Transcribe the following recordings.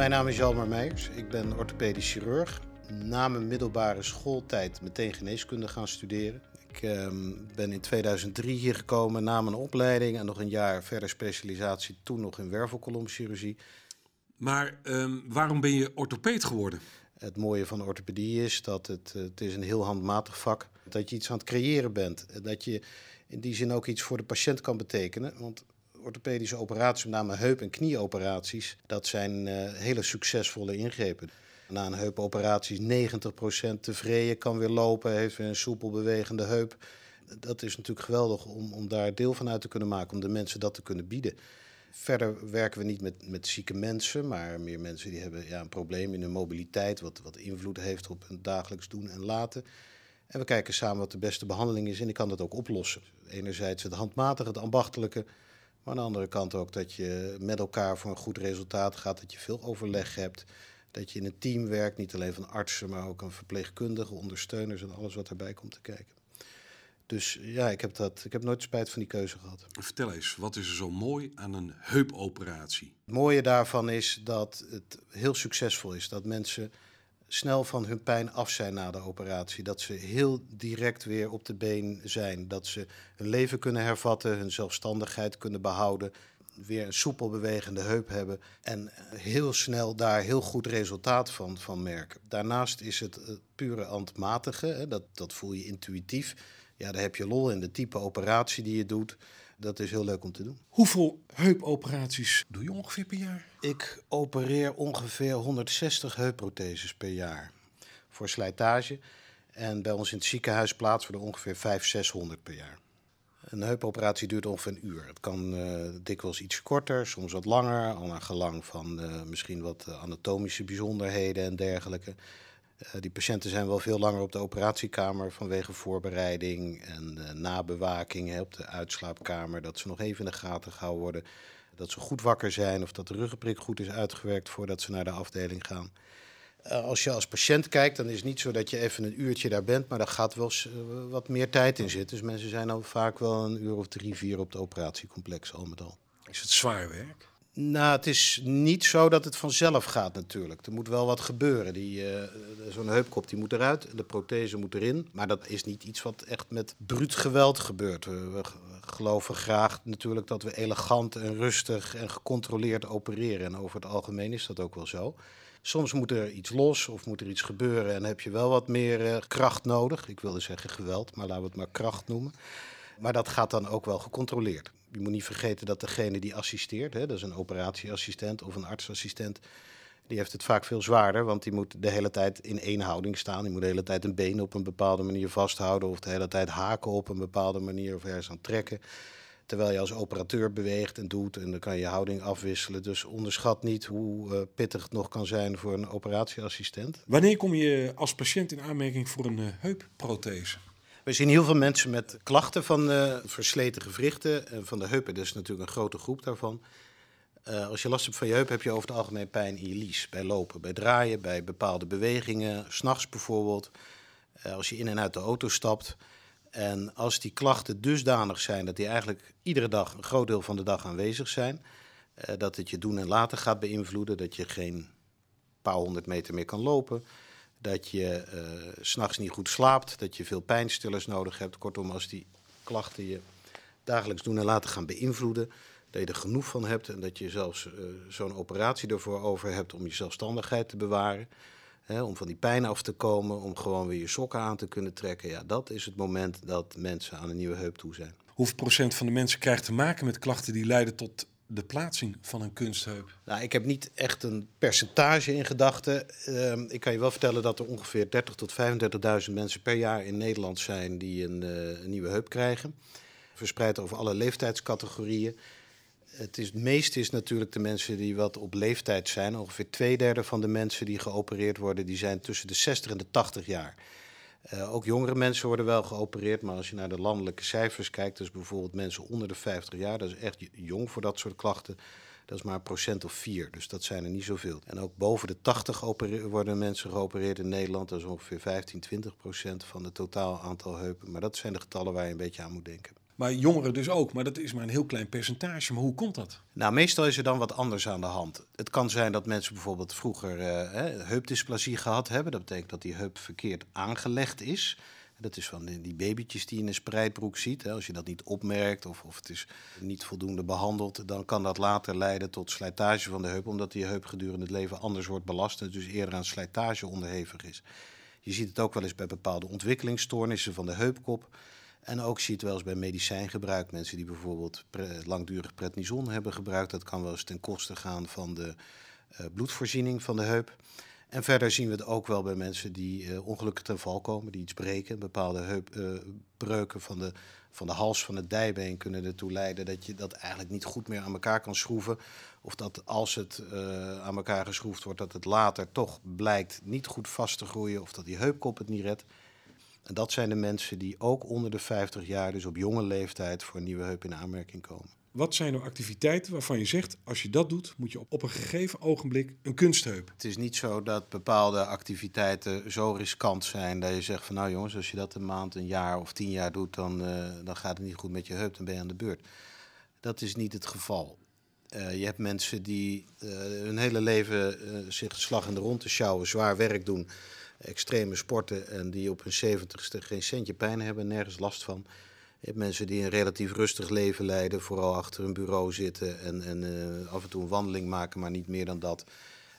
Mijn naam is Jalmar Meijers. Ik ben orthopedisch chirurg. Na mijn middelbare schooltijd meteen geneeskunde gaan studeren. Ik ehm, ben in 2003 hier gekomen na mijn opleiding en nog een jaar verder specialisatie, toen nog in wervelkolomchirurgie. Maar ehm, waarom ben je orthopeed geworden? Het mooie van orthopedie is dat het, het is een heel handmatig vak Dat je iets aan het creëren bent. Dat je in die zin ook iets voor de patiënt kan betekenen. Want orthopedische operaties, met name heup- en knieoperaties, dat zijn eh, hele succesvolle ingrepen. Na een heupoperatie is 90% tevreden, kan weer lopen, heeft weer een soepel bewegende heup. Dat is natuurlijk geweldig om, om daar deel van uit te kunnen maken, om de mensen dat te kunnen bieden. Verder werken we niet met, met zieke mensen, maar meer mensen die hebben ja, een probleem in hun mobiliteit, wat, wat invloed heeft op hun dagelijks doen en laten. En we kijken samen wat de beste behandeling is en ik kan dat ook oplossen. Enerzijds het handmatige, het ambachtelijke, maar aan de andere kant ook dat je met elkaar voor een goed resultaat gaat, dat je veel overleg hebt, dat je in een team werkt, niet alleen van artsen, maar ook een verpleegkundige, ondersteuners en alles wat erbij komt te kijken. Dus ja, ik heb, dat, ik heb nooit spijt van die keuze gehad. Vertel eens, wat is er zo mooi aan een heupoperatie? Het mooie daarvan is dat het heel succesvol is. Dat mensen snel van hun pijn af zijn na de operatie. Dat ze heel direct weer op de been zijn. Dat ze hun leven kunnen hervatten, hun zelfstandigheid kunnen behouden. Weer een soepel bewegende heup hebben. En heel snel daar heel goed resultaat van, van merken. Daarnaast is het eh, pure handmatige. Hè, dat, dat voel je intuïtief. Ja, daar heb je lol in de type operatie die je doet. Dat is heel leuk om te doen. Hoeveel heupoperaties doe je ongeveer per jaar? Ik opereer ongeveer 160 heupprotheses per jaar voor slijtage. En bij ons in het ziekenhuis plaatsen we er ongeveer 500, 600 per jaar. Een heupoperatie duurt ongeveer een uur. Het kan uh, dikwijls iets korter, soms wat langer, al naar gelang van uh, misschien wat anatomische bijzonderheden en dergelijke. Uh, die patiënten zijn wel veel langer op de operatiekamer vanwege voorbereiding en nabewaking hè, op de uitslaapkamer. Dat ze nog even in de gaten gehouden worden. Dat ze goed wakker zijn of dat de ruggenprik goed is uitgewerkt voordat ze naar de afdeling gaan. Uh, als je als patiënt kijkt, dan is het niet zo dat je even een uurtje daar bent, maar daar gaat wel wat meer tijd in zitten. Dus mensen zijn dan vaak wel een uur of drie, vier op de operatiecomplex al met al. Is het zwaar werk? Nou, het is niet zo dat het vanzelf gaat natuurlijk. Er moet wel wat gebeuren. Die, uh, Zo'n heupkop die moet eruit, de prothese moet erin. Maar dat is niet iets wat echt met bruut geweld gebeurt. We, geloven graag natuurlijk dat we elegant en rustig en gecontroleerd opereren. En over het algemeen is dat ook wel zo. Soms moet er iets los of moet er iets gebeuren en heb je wel wat meer uh, kracht nodig. Ik wilde zeggen geweld, maar laten we het maar kracht noemen. Maar dat gaat dan ook wel gecontroleerd. Je moet niet vergeten dat degene die assisteert, hè, dat is een operatieassistent of een artsassistent, die heeft het vaak veel zwaarder, want die moet de hele tijd in één houding staan. Die moet de hele tijd een been op een bepaalde manier vasthouden of de hele tijd haken op een bepaalde manier of ergens aan trekken. Terwijl je als operateur beweegt en doet en dan kan je houding afwisselen. Dus onderschat niet hoe uh, pittig het nog kan zijn voor een operatieassistent. Wanneer kom je als patiënt in aanmerking voor een uh, heupprothese? We zien heel veel mensen met klachten van uh, versleten gewrichten en van de heupen. Dat is natuurlijk een grote groep daarvan. Uh, als je last hebt van je heup, heb je over het algemeen pijn in je lies. Bij lopen, bij draaien, bij bepaalde bewegingen, s'nachts bijvoorbeeld. Uh, als je in en uit de auto stapt. En als die klachten dusdanig zijn dat die eigenlijk iedere dag, een groot deel van de dag aanwezig zijn. dat het je doen en laten gaat beïnvloeden. Dat je geen paar honderd meter meer kan lopen dat je uh, s'nachts niet goed slaapt, dat je veel pijnstillers nodig hebt. Kortom, als die klachten je dagelijks doen en laten gaan beïnvloeden, dat je er genoeg van hebt en dat je zelfs uh, zo'n operatie ervoor over hebt om je zelfstandigheid te bewaren. Hè, om van die pijn af te komen, om gewoon weer je sokken aan te kunnen trekken. Ja, dat is het moment dat mensen aan een nieuwe heup toe zijn. Hoeveel procent van de mensen krijgt te maken met klachten die leiden tot de plaatsing van een kunstheup? Nou, ik heb niet echt een percentage in gedachten. Uh, ik kan je wel vertellen dat er ongeveer 30.000 tot 35.000 mensen per jaar in Nederland zijn die een, uh, een, nieuwe heup krijgen. Verspreid over alle leeftijdscategorieën. Het, is, het meeste is natuurlijk de mensen die wat op leeftijd zijn. Ongeveer twee derde van de mensen die geopereerd worden, die zijn tussen de 60 en de 80 jaar. Uh, ook jongere mensen worden wel geopereerd, maar als je naar de landelijke cijfers kijkt, dus bijvoorbeeld mensen onder de 50 jaar, dat is echt jong voor dat soort klachten. Dat is maar een procent of vier, dus dat zijn er niet zoveel. En ook boven de 80 worden mensen geopereerd in Nederland. Dat is ongeveer 15, 20 procent van het totaal aantal heupen. Maar dat zijn de getallen waar je een beetje aan moet denken. Maar jongeren dus ook. Maar dat is maar een heel klein percentage. Maar hoe komt dat? Nou, meestal is er dan wat anders aan de hand. Het kan zijn dat mensen bijvoorbeeld vroeger uh, heupdysplasie gehad hebben. Dat betekent dat die heup verkeerd aangelegd is. Dat is van die babytjes die je in een spreidbroek ziet. Als je dat niet opmerkt of, of het is niet voldoende behandeld, dan kan dat later leiden tot slijtage van de heup, omdat die heup gedurende het leven anders wordt belast en dus eerder aan slijtage onderhevig is. Je ziet het ook wel eens bij bepaalde ontwikkelingsstoornissen van de heupkop. En ook zie je het wel eens bij medicijngebruik. Mensen die bijvoorbeeld langdurig prednison hebben gebruikt. Dat kan wel eens ten koste gaan van de uh, bloedvoorziening van de heup. En verder zien we het ook wel bij mensen die ongelukkig ten val komen, die iets breken. Bepaalde heupbreuken uh, van, de, van de hals van het dijbeen kunnen ertoe leiden dat je dat eigenlijk niet goed meer aan elkaar kan schroeven. Of dat als het aan elkaar geschroefd wordt, dat het later toch blijkt niet goed vast te groeien. Of dat die heupkop het niet redt. En dat zijn de mensen die ook onder de 50 jaar, dus op jonge leeftijd, voor een nieuwe heup in aanmerking komen. Wat zijn er activiteiten waarvan je zegt, als je dat doet, moet je op een gegeven ogenblik een kunstheup? Het is niet zo dat bepaalde activiteiten zo riskant zijn dat je zegt van nou jongens, als je dat een maand, een jaar of tien jaar doet, dan, uh, dan gaat het niet goed met je heup, dan ben je aan de beurt. Dat is niet het geval. Uh, je hebt mensen die uh, hun hele leven zich de slag in de ronde sjouwen, zwaar werk doen, extreme sporten en die op hun zeventigste geen centje pijn hebben, nergens last van. Je hebt mensen die een relatief rustig leven leiden, vooral achter een bureau zitten en, en uh, af en toe een wandeling maken, maar niet meer dan dat.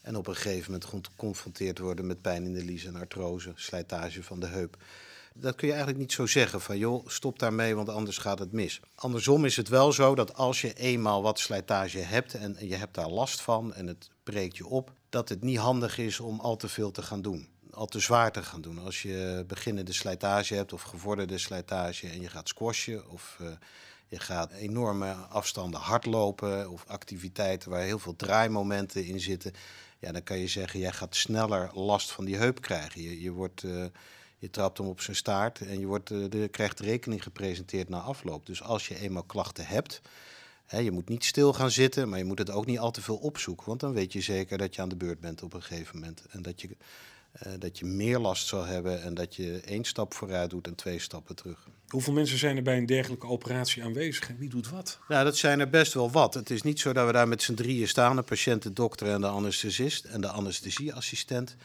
En op een gegeven moment geconfronteerd worden met pijn in de lies en artrose, slijtage van de heup. Dat kun je eigenlijk niet zo zeggen van joh, stop daarmee, want anders gaat het mis. Andersom is het wel zo dat als je eenmaal wat slijtage hebt en je hebt daar last van en het breekt je op, dat het niet handig is om al te veel te gaan doen al te zwaar te gaan doen. Als je beginnende slijtage hebt of gevorderde slijtage en je gaat squashen of uh, je gaat enorme afstanden hardlopen of activiteiten waar heel veel draaimomenten in zitten, ja, dan kan je zeggen, jij gaat sneller last van die heup krijgen. Je, je, wordt, uh, je trapt hem op zijn staart en je wordt, de, krijgt rekening gepresenteerd na afloop. Dus als je eenmaal klachten hebt, je moet niet stil gaan zitten, maar je moet het ook niet al te veel opzoeken, want dan weet je zeker dat je aan de beurt bent op een gegeven moment en dat je uh, dat je meer last zal hebben en dat je één stap vooruit doet en twee stappen terug. Hoeveel mensen zijn er bij een dergelijke operatie aanwezig en wie doet wat? Nou, dat zijn er best wel wat. Het is niet zo dat we daar met z'n drieën staan: de patiënt, de dokter en de anesthesist en de anesthesieassistent.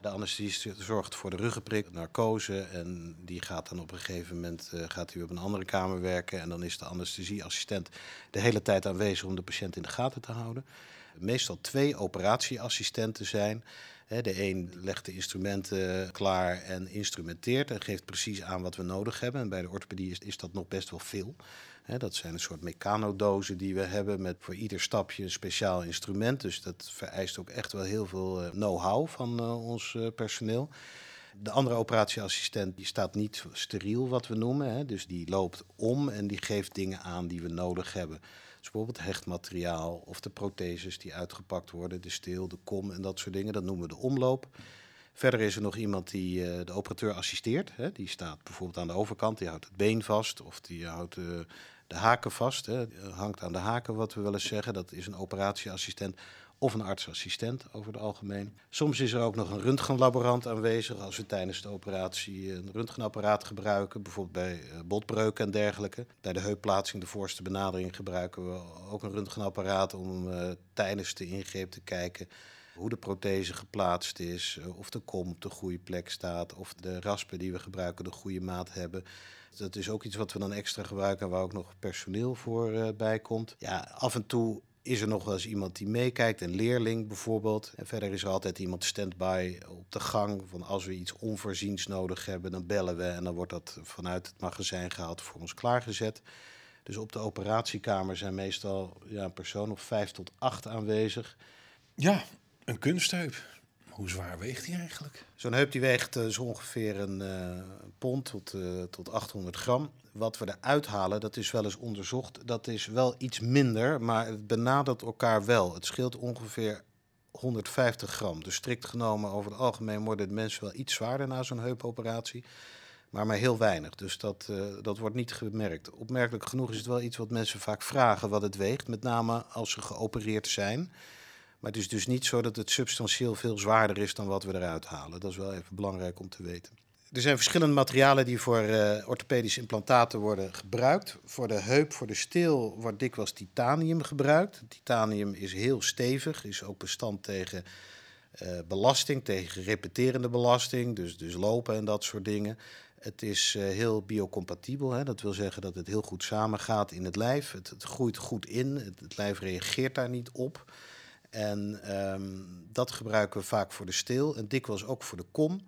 De anesthesist zorgt voor de ruggenprik, narcose en die gaat dan op een gegeven moment uh, gaat hij op een andere kamer werken en dan is de anesthesieassistent de hele tijd aanwezig om de patiënt in de gaten te houden. Meestal twee operatieassistenten zijn de een legt de instrumenten klaar en instrumenteert en geeft precies aan wat we nodig hebben. En bij de orthopedie is, is dat nog best wel veel. dat zijn een soort mecanodozen die we hebben met voor ieder stapje een speciaal instrument. Dus dat vereist ook echt wel heel veel eh, know-how van eh, ons eh, personeel. De andere operatieassistent die staat niet steriel, wat we noemen. Dus die loopt om en die geeft dingen aan die we nodig hebben. Dus bijvoorbeeld hechtmateriaal of de protheses die uitgepakt worden, de steel, de kom en dat soort dingen. Dat noemen we de omloop. Verder is er nog iemand die uh, de operateur assisteert. Hè. Die staat bijvoorbeeld aan de overkant, die houdt het been vast of die houdt uh, de haken vast. Hè. Hangt aan de haken, wat we willen zeggen. Dat is een operatieassistent of een artsassistent over het algemeen. Soms is er ook nog een röntgenlaborant aanwezig als we tijdens de operatie een röntgenapparaat gebruiken, bijvoorbeeld bij eh, botbreuken en dergelijke. Bij de heupplaatsing, de voorste benadering, gebruiken we ook een röntgenapparaat om uh, tijdens de ingreep te kijken hoe de prothese geplaatst is, uh, of de kom op de goede plek staat, of de raspen die we gebruiken de goede maat hebben. Dat is ook iets wat we dan extra gebruiken en waar ook nog personeel voor uh, bij komt. Ja, af en toe is er nog wel eens iemand die meekijkt, een leerling bijvoorbeeld. En verder is er altijd iemand stand-by op de gang. Van als we iets onvoorziens nodig hebben, dan bellen we en dan wordt dat vanuit het magazijn gehaald voor ons klaargezet. Dus op de operatiekamer zijn meestal ja, een persoon of vijf tot acht aanwezig. Ja, een kunstheup. Hoe zwaar weegt hij eigenlijk? Zo'n heup die weegt uh, zo ongeveer een uh, pond tot, uh, tot 800 gram. Wat we eruit halen, dat is wel eens onderzocht. Dat is wel iets minder, maar het benadert elkaar wel. Het scheelt ongeveer 150 gram. Dus strikt genomen, over het algemeen worden de mensen wel iets zwaarder na zo'n heupoperatie. Maar maar heel weinig. Dus dat, dat wordt niet gemerkt. Opmerkelijk genoeg is het wel iets wat mensen vaak vragen wat het weegt. Met name als ze geopereerd zijn. Maar het is dus niet zo dat het substantieel veel zwaarder is dan wat we eruit halen. Dat is wel even belangrijk om te weten. Er zijn verschillende materialen die voor uh, orthopedische implantaten worden gebruikt. Voor de heup, voor de steel wordt dikwijls titanium gebruikt. Titanium is heel stevig, is ook bestand tegen uh, belasting, tegen repeterende belasting, dus, dus lopen en dat soort dingen. Het is uh, heel biocompatibel, hè? dat wil zeggen dat het heel goed samengaat in het lijf. Het, groeit goed in, het, lijf reageert daar niet op. En um, dat gebruiken we vaak voor de steel en dikwijls ook voor de kom.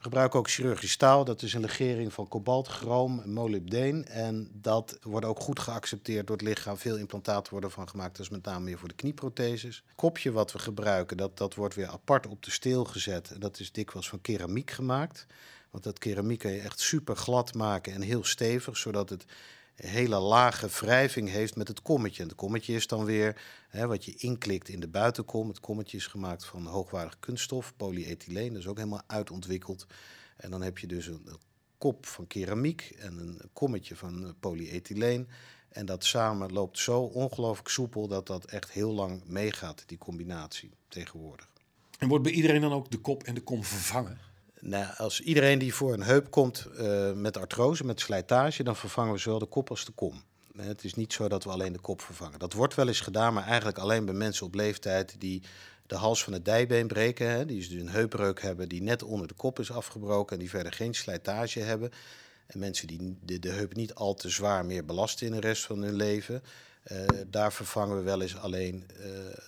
We gebruiken ook chirurgisch staal. Dat is een legering van kobalt, chroom en molybdeen. En dat wordt ook goed geaccepteerd door het lichaam. Veel implantaten worden van gemaakt. Dat is met name meer voor de knieprotheses. Kopje wat we gebruiken, dat, dat wordt weer apart op de steel gezet. En dat is dikwijls van keramiek gemaakt. Want dat keramiek kan je echt super glad maken en heel stevig, zodat het hele lage wrijving heeft met het kommetje. En het kommetje is dan weer hè, wat je inklikt in de buitenkom. Het kommetje is gemaakt van hoogwaardig kunststof, polyethyleen, dat is ook helemaal uitontwikkeld. En dan heb je dus een, kop van keramiek en een kommetje van eh, polyethyleen. En dat samen loopt zo ongelooflijk soepel dat dat echt heel lang meegaat, die combinatie tegenwoordig. En wordt bij iedereen dan ook de kop en de kom vervangen? Nou, als iedereen die voor een heup komt uh, met artrose, met slijtage, dan vervangen we zowel de kop als de kom. Het is niet zo dat we alleen de kop vervangen. Dat wordt wel eens gedaan, maar eigenlijk alleen bij mensen op leeftijd die de hals van het dijbeen breken. Hè, die dus een heupbreuk hebben die net onder de kop is afgebroken en die verder geen slijtage hebben. En mensen die de, de heup niet al te zwaar meer belasten in de rest van hun leven. Uh, daar vervangen we wel eens alleen uh,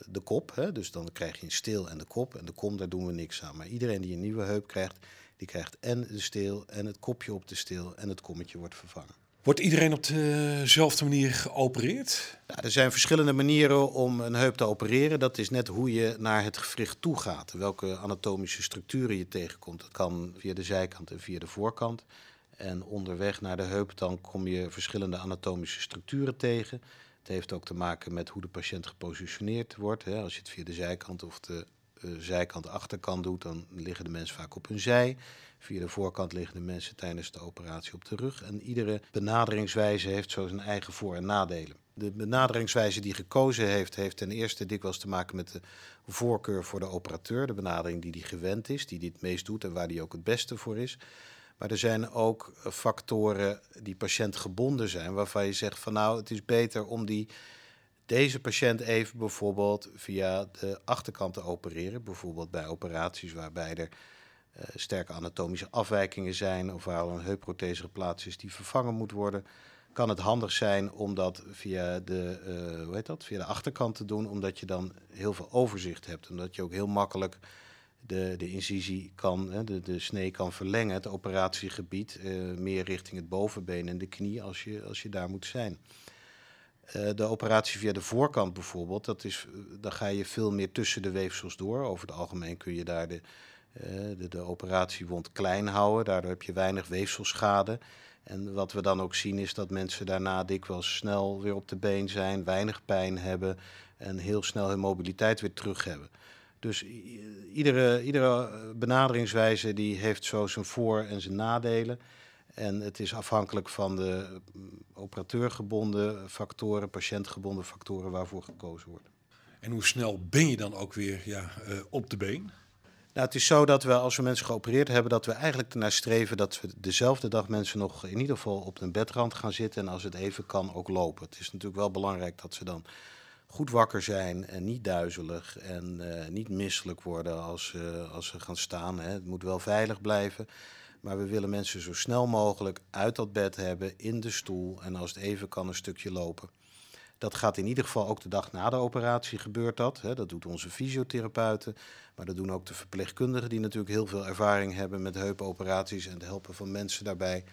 de kop. Hè? Dus dan krijg je een steel en de kop. En de kom, daar doen we niks aan. Maar iedereen die een nieuwe heup krijgt, die krijgt en de steel en het kopje op de steel en het kommetje wordt vervangen. Wordt iedereen op dezelfde manier geopereerd? Er zijn verschillende manieren om een heup te opereren. Dat is net hoe je naar het gewricht toe gaat. Welke anatomische structuren je tegenkomt. Dat kan via de zijkant en via de voorkant. En onderweg naar de heup dan kom je verschillende anatomische structuren tegen. Het heeft ook te maken met hoe de patiënt gepositioneerd wordt. Hè. Als je het via de zijkant of de uh, zijkant achterkant doet, dan liggen de mensen vaak op hun zij. Via de voorkant liggen de mensen tijdens de operatie op de rug. En iedere benaderingswijze heeft zo zijn eigen voor- en nadelen. De benaderingswijze die gekozen heeft, heeft ten eerste dikwijls te maken met de voorkeur voor de operateur. De benadering die die gewend is, die dit meest doet en waar die ook het beste voor is. Maar er zijn ook factoren die patiëntgebonden zijn, waarvan je zegt van nou, het is beter om die, deze patiënt even bijvoorbeeld via de achterkant te opereren. Bijvoorbeeld bij operaties waarbij er uh, sterke anatomische afwijkingen zijn of waar al een heupprothese geplaatst is die vervangen moet worden. Kan het handig zijn om dat via de, uh, hoe heet dat, via de achterkant te doen, omdat je dan heel veel overzicht hebt. Omdat je ook heel makkelijk de, de incisie kan, de, de snee kan verlengen, het operatiegebied, uh, meer richting het bovenbeen en de knie als je, als je daar moet zijn. Uh, de operatie via de voorkant bijvoorbeeld, dat is, dan ga je veel meer tussen de weefsels door. Over het algemeen kun je daar de, uh, de, de operatiewond klein houden, daardoor heb je weinig weefselschade. En wat we dan ook zien is dat mensen daarna dikwijls snel weer op de been zijn, weinig pijn hebben en heel snel hun mobiliteit weer terug hebben. Dus iedere, iedere benaderingswijze die heeft zo zijn voor- en zijn nadelen. En het is afhankelijk van de operateurgebonden factoren, patiëntgebonden factoren waarvoor gekozen wordt. En hoe snel ben je dan ook weer ja, uh, op de been? Nou, het is zo dat we als we mensen geopereerd hebben, dat we eigenlijk ernaar streven dat we dezelfde dag mensen nog in ieder geval op een bedrand gaan zitten en als het even kan ook lopen. Het is natuurlijk wel belangrijk dat ze dan goed wakker zijn en niet duizelig en uh, niet misselijk worden als, uh, als ze gaan staan. Hè. Het moet wel veilig blijven. Maar we willen mensen zo snel mogelijk uit dat bed hebben, in de stoel en als het even kan een stukje lopen. Dat gaat in ieder geval ook de dag na de operatie gebeurt dat. Hè. Dat doet onze fysiotherapeuten, maar dat doen ook de verpleegkundigen die natuurlijk heel veel ervaring hebben met heupoperaties en het helpen van mensen daarbij.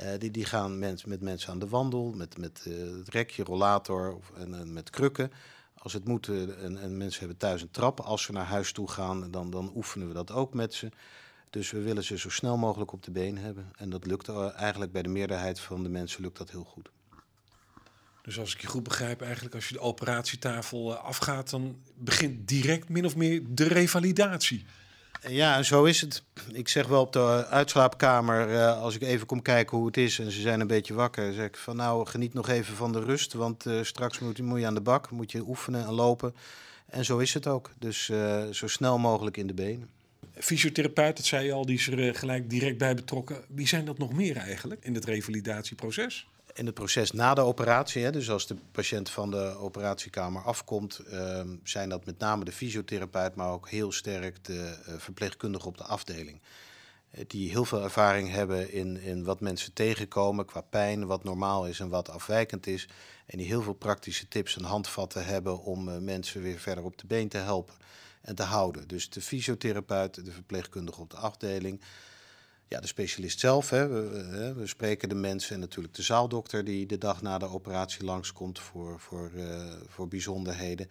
Uh, die, die gaan met mensen aan de wandel, met, met uh, het rekje, rollator of, en, met krukken. Als het moet, uh, en, en, mensen hebben thuis een trap. Als ze naar huis toe gaan, dan, dan oefenen we dat ook met ze. Dus we willen ze zo snel mogelijk op de been hebben. En dat lukt eigenlijk bij de meerderheid van de mensen lukt dat heel goed. Dus als ik je goed begrijp, eigenlijk als je de operatietafel afgaat, dan begint direct min of meer de revalidatie. Ja, zo is het. Ik zeg wel op de uitslaapkamer, uh, als ik even kom kijken hoe het is en ze zijn een beetje wakker, zeg ik van nou geniet nog even van de rust, want uh, straks moet, moet, je aan de bak, moet je oefenen en lopen. En zo is het ook. Dus uh, zo snel mogelijk in de benen. Fysiotherapeut, dat zei je al, die is er gelijk direct bij betrokken. Wie zijn dat nog meer eigenlijk in het revalidatieproces? In het proces na de operatie, hè, dus als de patiënt van de operatiekamer afkomt, ehm, zijn dat met name de fysiotherapeut, maar ook heel sterk de uh, verpleegkundige op de afdeling. Uh, die heel veel ervaring hebben in, in wat mensen tegenkomen qua pijn, wat normaal is en wat afwijkend is. En die heel veel praktische tips en handvatten hebben om uh, mensen weer verder op de been te helpen en te houden. Dus de fysiotherapeut, de verpleegkundige op de afdeling ja, de specialist zelf. Hè. We, we, spreken de mensen en natuurlijk de zaaldokter die de dag na de operatie langskomt voor, voor, uh, voor bijzonderheden.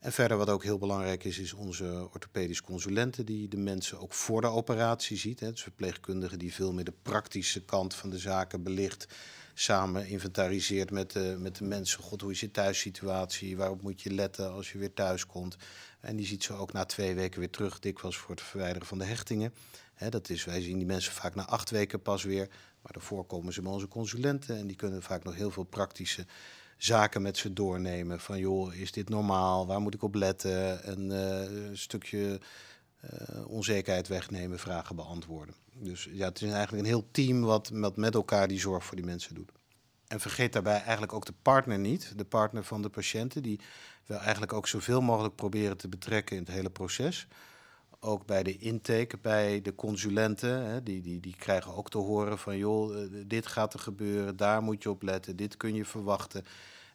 En verder wat ook heel belangrijk is, is onze orthopedisch consulenten die de mensen ook voor de operatie ziet. Hè. Dus verpleegkundigen die veel meer de praktische kant van de zaken belicht. Samen inventariseert met de, met de mensen. God, hoe is je thuissituatie? Waarop moet je letten als je weer thuis komt? En die ziet ze ook na twee weken weer terug, dikwijls voor het verwijderen van de hechtingen dat is, wij zien die mensen vaak na acht weken pas weer. Maar daarvoor komen ze bij onze consulenten en die kunnen vaak nog heel veel praktische zaken met ze doornemen. Van joh, is dit normaal? Waar moet ik op letten? En uh, een stukje uh, onzekerheid wegnemen, vragen beantwoorden. Dus ja, het is eigenlijk een heel team wat, wat met elkaar die zorg voor die mensen doet. En vergeet daarbij eigenlijk ook de partner niet, de partner van de patiënten, die we eigenlijk ook zoveel mogelijk proberen te betrekken in het hele proces ook bij de intake, bij de consulenten, hè, die, die, die krijgen ook te horen van joh, eh, dit gaat er gebeuren, daar moet je op letten, dit kun je verwachten.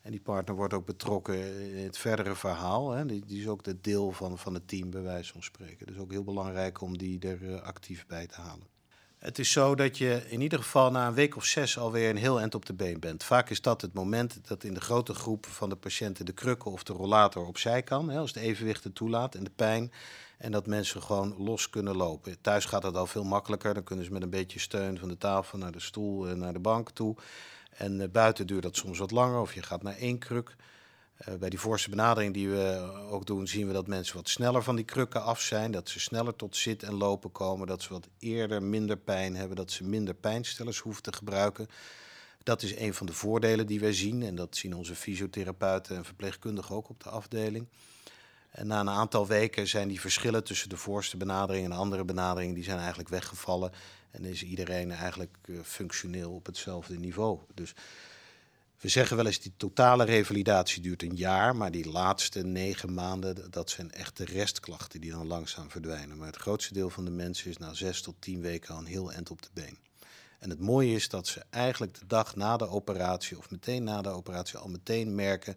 En die partner wordt ook betrokken in het verdere verhaal. Hè. Die, die is ook de deel van, van het team, bij wijze van spreken. Dus ook heel belangrijk om die er uh, actief bij te halen. Het is zo dat je in ieder geval na een week of zes alweer een heel eind op de been bent. Vaak is dat het moment dat in de grote groep van de patiënten de krukken of de rollator opzij kan. Hè, als de evenwicht het toelaat en de pijn. En dat mensen gewoon los kunnen lopen. Thuis gaat het al veel makkelijker. Dan kunnen ze met een beetje steun van de tafel naar de stoel en naar de bank toe. En uh, buiten duurt dat soms wat langer. Of je gaat naar één kruk. Uh, bij die voorste benadering die we ook doen, zien we dat mensen wat sneller van die krukken af zijn. Dat ze sneller tot zit en lopen komen. Dat ze wat eerder minder pijn hebben. Dat ze minder pijnstillers hoeven te gebruiken. Dat is een van de voordelen die wij zien. En dat zien onze fysiotherapeuten en verpleegkundigen ook op de afdeling. En na een aantal weken zijn die verschillen tussen de voorste benadering en de andere benadering, die zijn eigenlijk weggevallen. En is iedereen eigenlijk uh, functioneel op hetzelfde niveau. Dus we zeggen wel eens, die totale revalidatie duurt een jaar, maar die laatste negen maanden, dat zijn echt de restklachten die dan langzaam verdwijnen. Maar het grootste deel van de mensen is na zes tot tien weken al heel eind op de been. En het mooie is dat ze eigenlijk de dag na de operatie of meteen na de operatie al meteen merken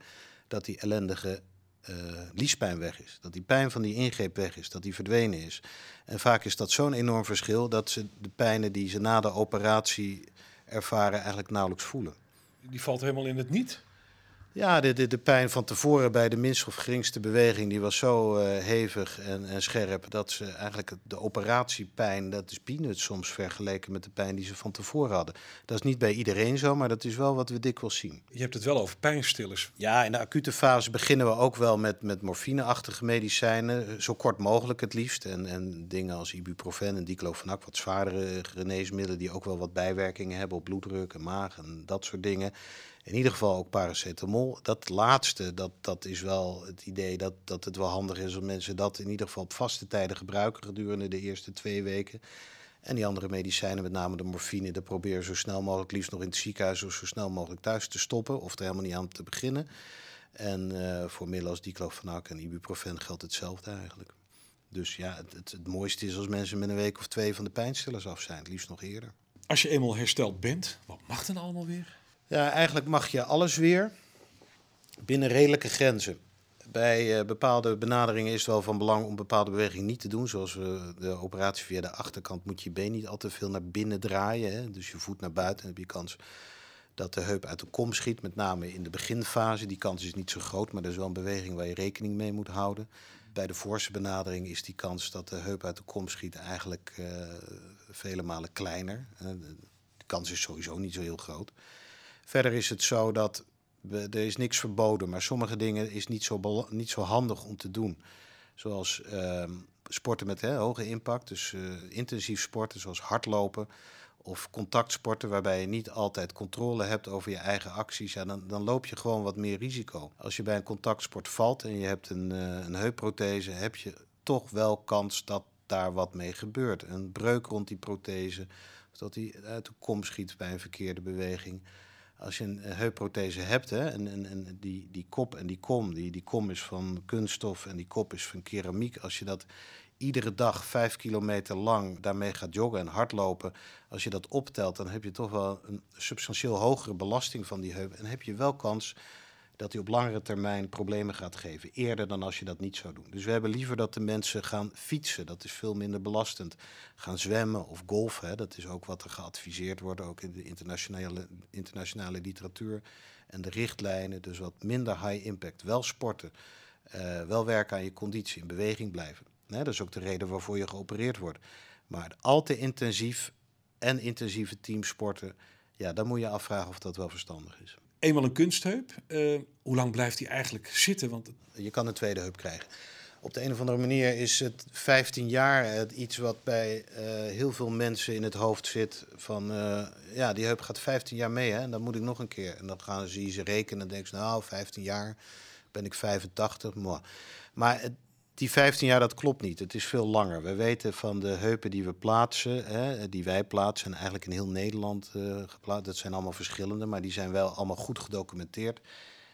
dat die ellendige uh, liespijn weg is. Dat die pijn van die ingreep weg is, dat die verdwenen is. En vaak is dat zo'n enorm verschil dat ze de pijnen die ze na de operatie ervaren eigenlijk nauwelijks voelen. Die valt helemaal in het niet? Ja, de, de, de pijn van tevoren bij de minst of geringste beweging, die was zo uh, hevig en, en scherp dat ze eigenlijk de operatiepijn, dat is peanuts soms vergeleken met de pijn die ze van tevoren hadden. Dat is niet bij iedereen zo, maar dat is wel wat we dikwijls zien. Je hebt het wel over pijnstillers. Ja, in de acute fase beginnen we ook wel met, met morfineachtige medicijnen, zo kort mogelijk het liefst. En, en dingen als ibuprofen en diclofenac, wat zwaardere geneesmiddelen die ook wel wat bijwerkingen hebben op bloeddruk en maag en dat soort dingen in ieder geval ook paracetamol. Dat laatste, dat, dat is wel het idee dat, dat het wel handig is om mensen dat in ieder geval op vaste tijden gebruiken gedurende de eerste twee weken. En die andere medicijnen, met name de morfine, dat proberen zo snel mogelijk, liefst nog in het ziekenhuis zo snel mogelijk thuis te stoppen of er helemaal niet aan te beginnen. En uh, voor middelen als diclofenac en ibuprofen geldt hetzelfde eigenlijk. Dus ja, het, het, het, mooiste is als mensen met een week of twee van de pijnstillers af zijn, het liefst nog eerder. Als je eenmaal hersteld bent, wat mag dan allemaal weer? Ja, eigenlijk mag je alles weer binnen redelijke grenzen. Bij uh, bepaalde benaderingen is het wel van belang om bepaalde bewegingen niet te doen. Zoals uh, de operatie via de achterkant moet je been niet al te veel naar binnen draaien. Hè? Dus je voet naar buiten. Dan heb je kans dat de heup uit de kom schiet. Met name in de beginfase. Die kans is niet zo groot, maar dat is wel een beweging waar je rekening mee moet houden. Bij de voorste benadering is die kans dat de heup uit de kom schiet eigenlijk uh, vele malen kleiner. de kans is sowieso niet zo heel groot. Verder is het zo dat er is niks verboden, maar sommige dingen is niet zo, niet zo handig om te doen. Zoals uh, sporten met hè, hoge impact, dus uh, intensief sporten zoals hardlopen of contactsporten waarbij je niet altijd controle hebt over je eigen acties, ja, dan, dan loop je gewoon wat meer risico. Als je bij een contactsport valt en je hebt een, uh, een heupprothese, heb je toch wel kans dat daar wat mee gebeurt. Een breuk rond die prothese, dat die uit de kom schiet bij een verkeerde beweging. Als je een heupprothese hebt, hè, en, en, en die, die kop en die kom, die, die kom is van kunststof en die kop is van keramiek. Als je dat iedere dag vijf kilometer lang daarmee gaat joggen en hardlopen, als je dat optelt, dan heb je toch wel een substantieel hogere belasting van die heup. En heb je wel kans dat hij op langere termijn problemen gaat geven. Eerder dan als je dat niet zou doen. Dus we hebben liever dat de mensen gaan fietsen. Dat is veel minder belastend. Gaan zwemmen of golfen. Dat is ook wat er geadviseerd wordt, ook in de internationale, internationale literatuur. En de richtlijnen, dus wat minder high impact. Wel sporten, uh, wel werken aan je conditie, in beweging blijven. dat is ook de reden waarvoor je geopereerd wordt. Maar al te intensief en intensieve teamsporten, ja, dan moet je afvragen of dat wel verstandig is eenmaal een kunstheup. Uh, hoe lang blijft die eigenlijk zitten? Want je kan een tweede heup krijgen. Op de een of andere manier is het 15 jaar het iets wat bij uh, heel veel mensen in het hoofd zit. Van ja, die heup gaat 15 jaar mee hè, en dan moet ik nog een keer. En dan gaan ze ze rekenen en denken ze, nou, 15 jaar ben ik 85. Maar het, die 15 jaar, dat klopt niet. Het is veel langer. We weten van de heupen die we plaatsen, hè, die wij plaatsen, en eigenlijk in heel Nederland uh, geplaatst, dat zijn allemaal verschillende, maar die zijn wel allemaal goed gedocumenteerd.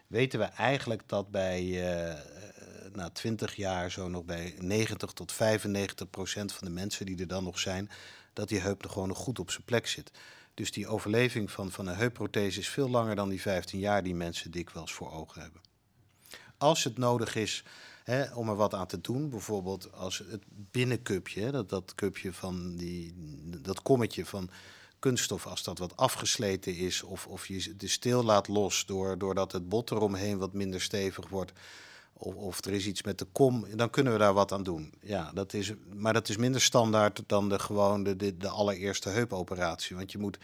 Weten we eigenlijk dat bij uh, na 20 jaar zo nog bij 90 tot 95 procent van de mensen die er dan nog zijn, dat die heup nog gewoon nog goed op zijn plek zit. Dus die overleving van, van een heupprothese is veel langer dan die 15 jaar die mensen dikwijls voor ogen hebben. Als het nodig is Hè, om er wat aan te doen. Bijvoorbeeld als het binnencupje, dat, dat cupje van die, dat kommetje van kunststof, als dat wat afgesleten is, of, of je de stil laat los door, doordat het bot eromheen wat minder stevig wordt. Of, of er is iets met de kom, dan kunnen we daar wat aan doen. Ja, dat is, maar dat is minder standaard dan de, gewoon de, de, de allereerste heupoperatie. Want je moet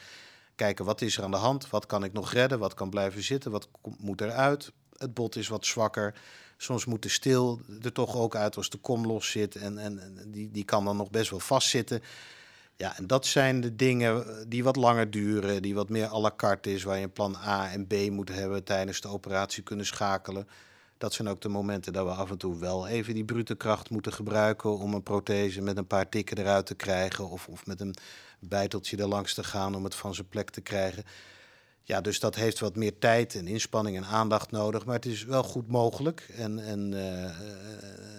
kijken wat is er aan de hand, wat kan ik nog redden, wat kan blijven zitten, wat moet eruit. Het bot is wat zwakker. Soms moet de stil er toch ook uit als de kom los zit. En, en, die, die kan dan nog best wel vastzitten. Ja, en dat zijn de dingen die wat langer duren, die wat meer à la carte is, waar je een plan A en B moet hebben tijdens de operatie kunnen schakelen. Dat zijn ook de momenten dat we af en toe wel even die brute kracht moeten gebruiken om een prothese met een paar tikken eruit te krijgen. Of, of met een bijteltje er langs te gaan om het van zijn plek te krijgen. Ja, dus dat heeft wat meer tijd en inspanning en aandacht nodig. Maar het is wel goed mogelijk. En, en, uh,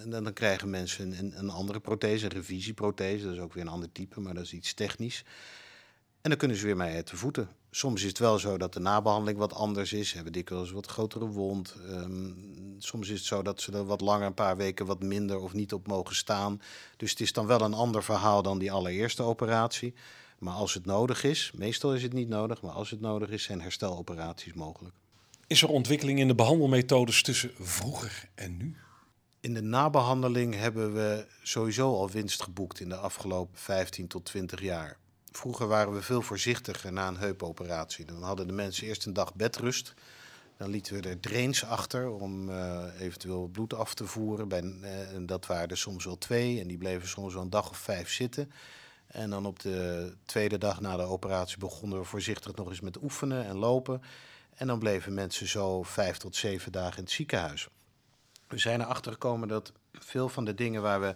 en dan krijgen mensen een, een andere prothese, een revisieprothese. Dat is ook weer een ander type, maar dat is iets technisch. En dan kunnen ze weer mee uit de voeten. Soms is het wel zo dat de nabehandeling wat anders is. Ze hebben dikwijls wat grotere wond. Um, soms is het zo dat ze er wat langer, een paar weken, wat minder of niet op mogen staan. Dus het is dan wel een ander verhaal dan die allereerste operatie. Maar als het nodig is, meestal is het niet nodig, maar als het nodig is, zijn hersteloperaties mogelijk. Is er ontwikkeling in de behandelmethodes tussen vroeger en nu? In de nabehandeling hebben we sowieso al winst geboekt in de afgelopen 15 tot 20 jaar. Vroeger waren we veel voorzichtiger na een heupoperatie. Dan hadden de mensen eerst een dag bedrust. Dan lieten we er drains achter om uh, eventueel bloed af te voeren. Bij, uh, dat waren er soms wel twee en die bleven soms wel een dag of vijf zitten. En dan op de tweede dag na de operatie begonnen we voorzichtig nog eens met oefenen en lopen. En dan bleven mensen zo vijf tot zeven dagen in het ziekenhuis. We zijn erachter gekomen dat veel van de dingen waar we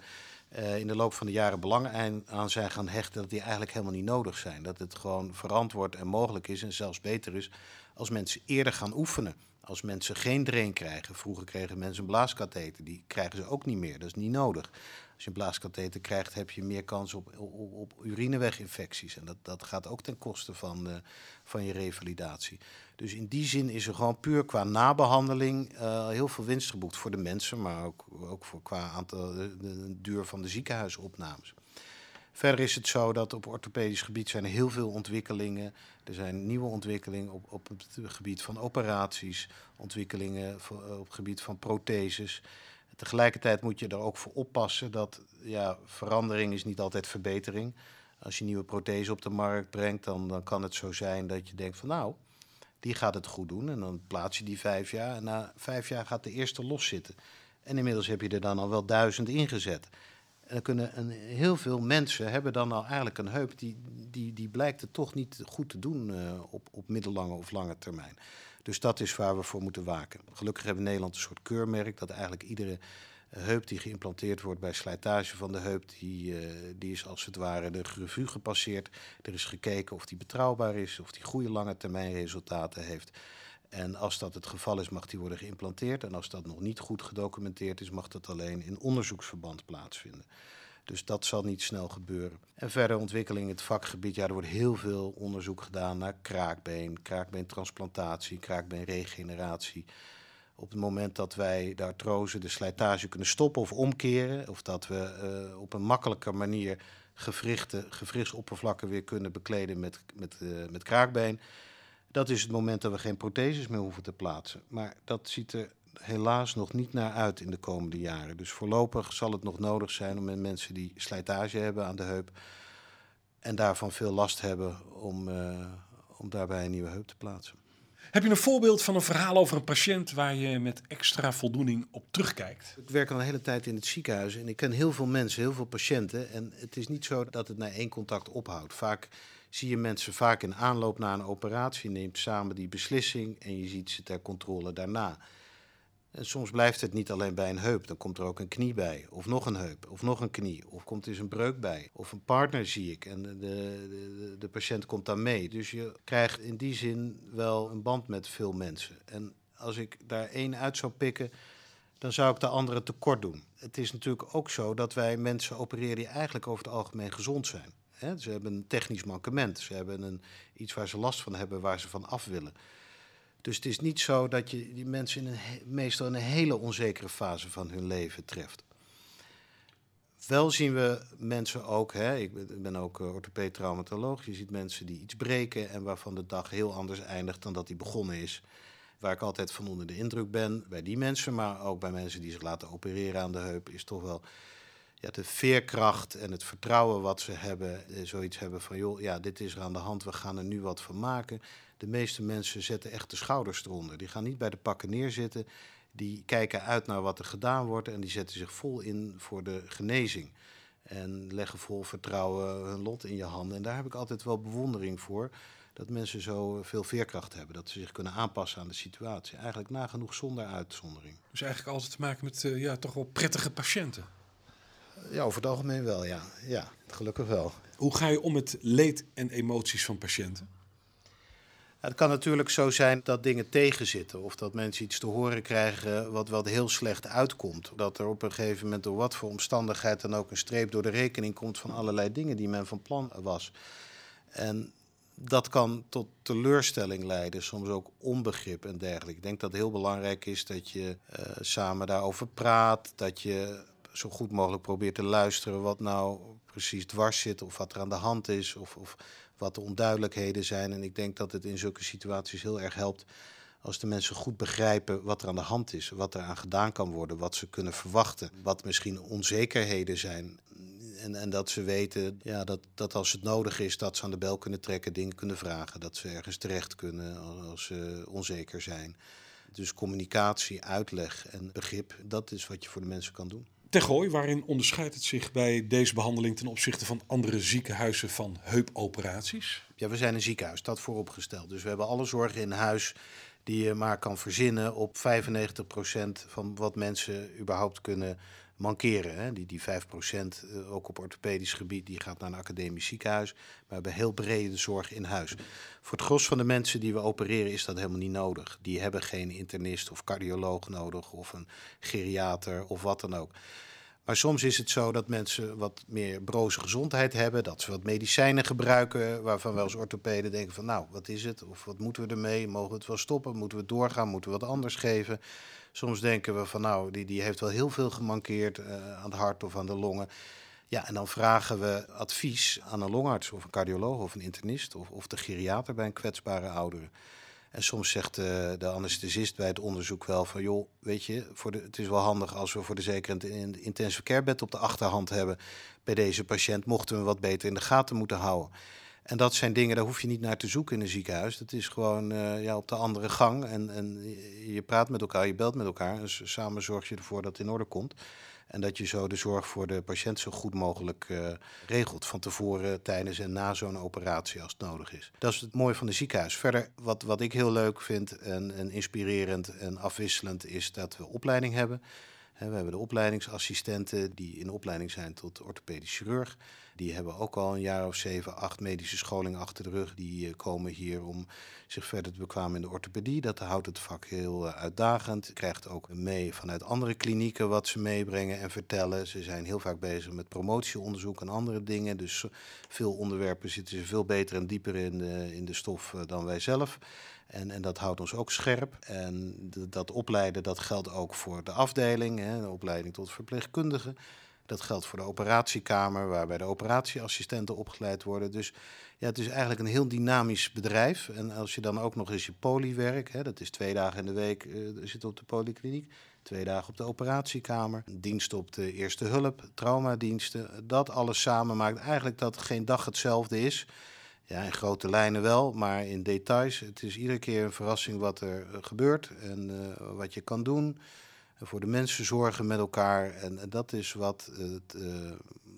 uh, in de loop van de jaren belang aan zijn gaan hechten, dat die eigenlijk helemaal niet nodig zijn. Dat het gewoon verantwoord en mogelijk is en zelfs beter is als mensen eerder gaan oefenen. Als mensen geen drain krijgen. Vroeger kregen mensen een blaaskatheter, die krijgen ze ook niet meer. Dat is niet nodig. Als je een blaaskatheter krijgt, heb je meer kans op, op, op urineweginfecties. En dat, dat gaat ook ten koste van, uh, van je revalidatie. Dus in die zin is er gewoon puur qua nabehandeling uh, heel veel winst geboekt voor de mensen, maar ook, ook voor qua aantal, de duur van de ziekenhuisopnames. Verder is het zo dat op orthopedisch gebied zijn er heel veel ontwikkelingen. Er zijn nieuwe ontwikkelingen op, op het gebied van operaties, ontwikkelingen op het gebied van protheses. Tegelijkertijd moet je er ook voor oppassen dat ja, verandering is niet altijd verbetering. Als je nieuwe prothese op de markt brengt, dan, dan kan het zo zijn dat je denkt van nou, die gaat het goed doen. En dan plaats je die vijf jaar. En na vijf jaar gaat de eerste loszitten. En inmiddels heb je er dan al wel duizend ingezet. En kunnen een, heel veel mensen hebben dan al eigenlijk een heup die, die, die blijkt het toch niet goed te doen uh, op, op middellange of lange termijn. Dus dat is waar we voor moeten waken. Gelukkig hebben we in Nederland een soort keurmerk dat eigenlijk iedere Een heup die geïmplanteerd wordt bij slijtage van de heup, die, uh, die is als het ware de revue gepasseerd. Er is gekeken of die betrouwbaar is, of die goede lange termijn resultaten heeft. En als dat het geval is, mag die worden geïmplanteerd. En als dat nog niet goed gedocumenteerd is, mag dat alleen in onderzoeksverband plaatsvinden. Dus dat zal niet snel gebeuren. En verder ontwikkeling in het vakgebied. Ja, er wordt heel veel onderzoek gedaan naar kraakbeen, kraakbeentransplantatie, kraakbeenregeneratie. Op het moment dat wij de artrose, de slijtage kunnen stoppen of omkeren, of dat we uh, op een makkelijke manier gewrichten, gewrichtsoppervlakken weer kunnen bekleden met, met, uh, met kraakbeen, dat is het moment dat we geen protheses meer hoeven te plaatsen. Maar dat ziet er helaas nog niet naar uit in de komende jaren. Dus voorlopig zal het nog nodig zijn om met mensen die slijtage hebben aan de heup en daarvan veel last hebben om, uh, om daarbij een nieuwe heup te plaatsen. Heb je een voorbeeld van een verhaal over een patiënt waar je met extra voldoening op terugkijkt? Ik werk al een hele tijd in het ziekenhuis en ik ken heel veel mensen, heel veel patiënten. En het is niet zo dat het na één contact ophoudt. Vaak zie je mensen vaak in aanloop naar een operatie, neemt samen die beslissing en je ziet ze ter controle daarna. En soms blijft het niet alleen bij een heup, dan komt er ook een knie bij, of nog een heup, of nog een knie, of komt er eens een breuk bij, of een partner zie ik en de, de, de patiënt komt dan mee. Dus je krijgt in die zin wel een band met veel mensen. En als ik daar één uit zou pikken, dan zou ik de andere tekort doen. Het is natuurlijk ook zo dat wij mensen opereren die eigenlijk over het algemeen gezond zijn. Ze hebben een technisch mankement, ze hebben een, iets waar ze last van hebben, waar ze van af willen. Dus het is niet zo dat je die mensen in een, meestal in een hele onzekere fase van hun leven treft. Wel zien we mensen ook, hè, ik ben ook uh, orthopeed-traumatoloog, je ziet mensen die iets breken en waarvan de dag heel anders eindigt dan dat die begonnen is. Waar ik altijd van onder de indruk ben bij die mensen, maar ook bij mensen die zich laten opereren aan de heup, is toch wel ja, de veerkracht en het vertrouwen wat ze hebben. Eh, zoiets hebben van, joh, ja, dit is er aan de hand, we gaan er nu wat van maken de meeste mensen zetten echt de schouders eronder. Die gaan niet bij de pakken neerzitten. Die kijken uit naar wat er gedaan wordt en die zetten zich vol in voor de genezing. En leggen vol vertrouwen hun lot in je handen. En daar heb ik altijd wel bewondering voor. Dat mensen zo veel veerkracht hebben. Dat ze zich kunnen aanpassen aan de situatie. Eigenlijk nagenoeg zonder uitzondering. Dus eigenlijk altijd te maken met uh, ja, toch wel prettige patiënten. Ja, over het algemeen wel, ja. Ja, gelukkig wel. Hoe ga je om met leed en emoties van patiënten? Het kan natuurlijk zo zijn dat dingen tegenzitten of dat mensen iets te horen krijgen wat wel heel slecht uitkomt. Dat er op een gegeven moment door wat voor omstandigheid dan ook een streep door de rekening komt van allerlei dingen die men van plan was. En dat kan tot teleurstelling leiden, soms ook onbegrip en dergelijke. Ik denk dat het heel belangrijk is dat je uh, samen daarover praat, dat je zo goed mogelijk probeert te luisteren wat nou precies dwars zit of wat er aan de hand is of, of wat de onduidelijkheden zijn. En ik denk dat het in zulke situaties heel erg helpt als de mensen goed begrijpen wat er aan de hand is, wat er aan gedaan kan worden, wat ze kunnen verwachten, wat misschien onzekerheden zijn. En, en dat ze weten ja, dat, dat als het nodig is, dat ze aan de bel kunnen trekken, dingen kunnen vragen, dat ze ergens terecht kunnen als ze onzeker zijn. Dus communicatie, uitleg en begrip, dat is wat je voor de mensen kan doen. Tergooi, waarin onderscheidt het zich bij deze behandeling ten opzichte van andere ziekenhuizen van heupoperaties? Ja, we zijn een ziekenhuis, dat vooropgesteld. Dus we hebben alle zorgen in huis die je maar kan verzinnen op 95% van wat mensen überhaupt kunnen mankeren. Hè. Die, die 5% eh, ook op orthopedisch gebied, die gaat naar een academisch ziekenhuis. Maar we hebben heel brede zorg in huis. Voor het gros van de mensen die we opereren is dat helemaal niet nodig. Die hebben geen internist of cardioloog nodig of een geriater of wat dan ook. Maar soms is het zo dat mensen wat meer broze gezondheid hebben, dat ze wat medicijnen gebruiken, waarvan we als orthopeden denken van nou, wat is het? Of wat moeten we ermee? Mogen we het wel stoppen? Moeten we doorgaan? Moeten we wat anders geven? Soms denken we van nou, die, die heeft wel heel veel gemankeerd uh, aan het hart of aan de longen. Ja, en dan vragen we advies aan een longarts of een cardioloog of een internist of, of de geriater bij een kwetsbare oudere. En soms zegt de, de anesthesist bij het onderzoek wel van... joh, weet je, voor de, het is wel handig als we voor de zekerheid een intensive care bed op de achterhand hebben... bij deze patiënt, mochten we wat beter in de gaten moeten houden. En dat zijn dingen, daar hoef je niet naar te zoeken in een ziekenhuis. Dat is gewoon uh, ja, op de andere gang. En, en je praat met elkaar, je belt met elkaar. Dus samen zorg je ervoor dat het in orde komt. En dat je zo de zorg voor de patiënt zo goed mogelijk uh, regelt. Van tevoren, tijdens en na zo'n operatie als het nodig is. Dat is het mooie van de ziekenhuis. Verder, wat, wat ik heel leuk vind en, en inspirerend en afwisselend, is dat we opleiding hebben. We hebben de opleidingsassistenten die in opleiding zijn tot orthopedisch chirurg. Die hebben ook al een jaar of zeven, acht medische scholing achter de rug. Die eh, komen hier om zich verder te bekwamen in de orthopedie. Dat houdt het vak heel eh, uitdagend. Krijgt ook mee vanuit andere klinieken wat ze meebrengen en vertellen. Ze zijn heel vaak bezig met promotieonderzoek en andere dingen. Dus veel onderwerpen zitten ze veel beter en dieper in de, in de stof eh, dan wij zelf. En, en dat houdt ons ook scherp. En dat opleiden, dat geldt ook voor de afdeling, hè, de opleiding tot verpleegkundige. Dat geldt voor de operatiekamer, waarbij de operatieassistenten opgeleid worden. Dus ja, het is eigenlijk een heel dynamisch bedrijf. En als je dan ook nog eens je polywerk, hè, dat is twee dagen in de week uh, zit op de polykliniek, twee dagen op de operatiekamer, dienst op de eerste hulp, traumadiensten. Dat alles samen maakt eigenlijk dat geen dag hetzelfde is. Ja, in grote lijnen wel, maar in details. Het is iedere keer een verrassing wat er eh, gebeurt en uh, wat je kan doen. Voor de mensen zorgen met elkaar. En, en dat is wat, het, uh,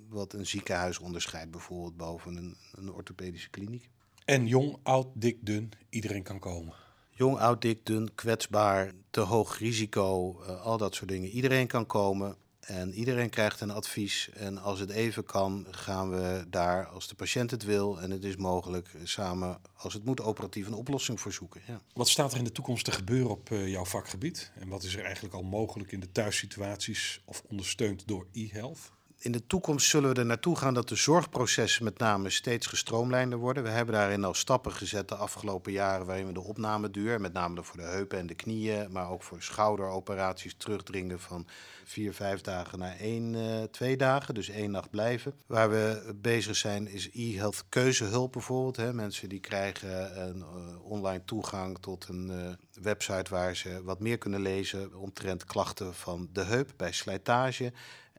wat een ziekenhuis onderscheidt, bijvoorbeeld boven een, een orthopedische kliniek. En jong, oud, dik, dun, iedereen kan komen. Jong, oud, dik, dun, kwetsbaar, te hoog risico, al dat soort dingen. Iedereen kan komen. En iedereen krijgt een advies. En als het even kan, gaan we daar, als de patiënt het wil en het is mogelijk, samen, als het moet, operatief een oplossing voor zoeken. Ja. Wat staat er in de toekomst te gebeuren op uh, jouw vakgebied? En wat is er eigenlijk al mogelijk in de thuissituaties of ondersteund door e-health? In de toekomst zullen we er naartoe gaan dat de zorgprocessen met name steeds gestroomlijnder worden. We hebben daarin al stappen gezet de afgelopen jaren waarin we de opnameduur, met name voor de heupen en de knieën, maar ook voor schouderoperaties terugdringen van vier, vijf dagen naar één, uh, twee dagen. Dus één nacht blijven. Waar we bezig zijn is e-health keuzehulp bijvoorbeeld. Hè. Mensen die krijgen een uh, online toegang tot een uh, website waar ze wat meer kunnen lezen omtrent klachten van de heup bij slijtage.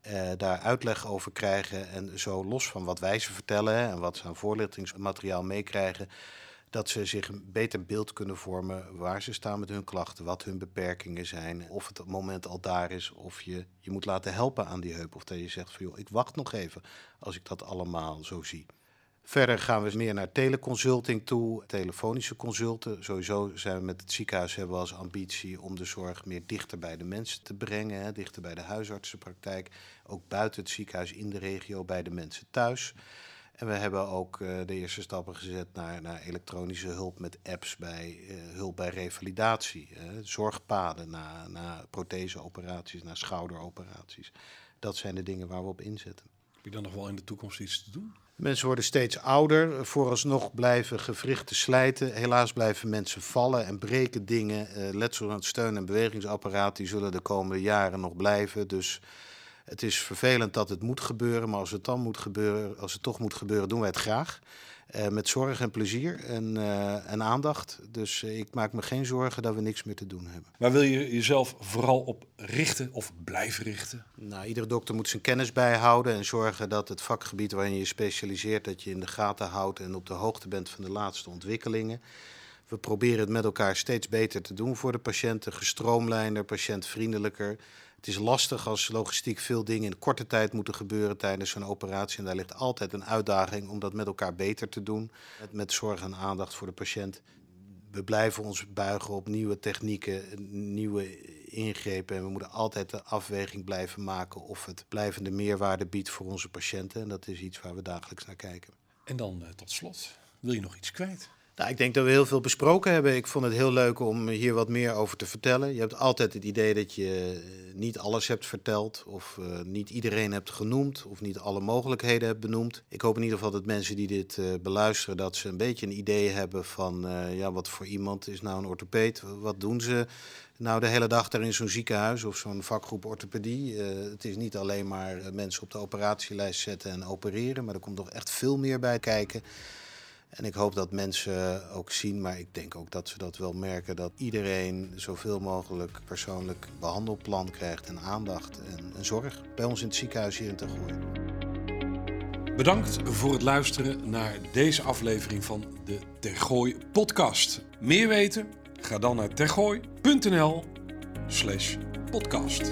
Uh, daar uitleg over krijgen en zo los van wat wij ze vertellen en wat ze aan voorlichtingsmateriaal meekrijgen, dat ze zich een beter beeld kunnen vormen waar ze staan met hun klachten, wat hun beperkingen zijn, of het moment al daar is, of je je moet laten helpen aan die heup, of dat je zegt van joh, ik wacht nog even als ik dat allemaal zo zie. Verder gaan we meer naar teleconsulting toe, telefonische consulten. Sowieso zijn we met het ziekenhuis hebben we als ambitie om de zorg meer dichter bij de mensen te brengen, hè, dichter bij de huisartsenpraktijk, ook buiten het ziekenhuis in de regio bij de mensen thuis. En we hebben ook uh, de eerste stappen gezet naar, naar elektronische hulp met apps bij uh, hulp bij revalidatie, zorgpaden na, na protheseoperaties, na schouderoperaties. Dat zijn de dingen waar we op inzetten. Heb je dan nog wel in de toekomst iets te doen? Mensen worden steeds ouder. Vooralsnog blijven gewrichten slijten. Helaas blijven mensen vallen en breken dingen. Uh, letsel aan het steun- en bewegingsapparaat die zullen de komende jaren nog blijven. Dus het is vervelend dat het moet gebeuren. Maar als het dan moet gebeuren, als het toch moet gebeuren, doen wij het graag. Uh, met zorg en plezier en, uh, en aandacht. Dus uh, ik maak me geen zorgen dat we niks meer te doen hebben. Waar wil je jezelf vooral op richten of blijven richten? Nou, iedere dokter moet zijn kennis bijhouden en zorgen dat het vakgebied waarin je specialiseert, dat je in de gaten houdt en op de hoogte bent van de laatste ontwikkelingen. We proberen het met elkaar steeds beter te doen voor de patiënten, gestroomlijnder, patiëntvriendelijker. Het is lastig als logistiek veel dingen in korte tijd moeten gebeuren tijdens zo'n operatie. En daar ligt altijd een uitdaging om dat met elkaar beter te doen. Met zorg en aandacht voor de patiënt. We blijven ons buigen op nieuwe technieken, nieuwe ingrepen. En we moeten altijd de afweging blijven maken of het blijvende meerwaarde biedt voor onze patiënten. En dat is iets waar we dagelijks naar kijken. En dan uh, tot slot, wil je nog iets kwijt? Nou, ik denk dat we heel veel besproken hebben. Ik vond het heel leuk om hier wat meer over te vertellen. Je hebt altijd het idee dat je niet alles hebt verteld, of uh, niet iedereen hebt genoemd, of niet alle mogelijkheden hebt benoemd. Ik hoop in ieder geval dat mensen die dit uh, beluisteren, dat ze een beetje een idee hebben van ja, wat voor iemand is nou een orthopeed? Wat doen ze nou de hele dag daar in zo'n ziekenhuis of zo'n vakgroep orthopedie? het is niet alleen maar mensen op de operatielijst zetten en opereren, maar er komt toch echt veel meer bij kijken. En ik hoop dat mensen ook zien, maar ik denk ook dat ze dat wel merken, dat iedereen zoveel mogelijk persoonlijk behandelplan krijgt en aandacht en, zorg bij ons in het ziekenhuis hier in Tergooi. Bedankt voor het luisteren naar deze aflevering van de Tergooi podcast. Meer weten? Ga dan naar tergooi.nl slash podcast.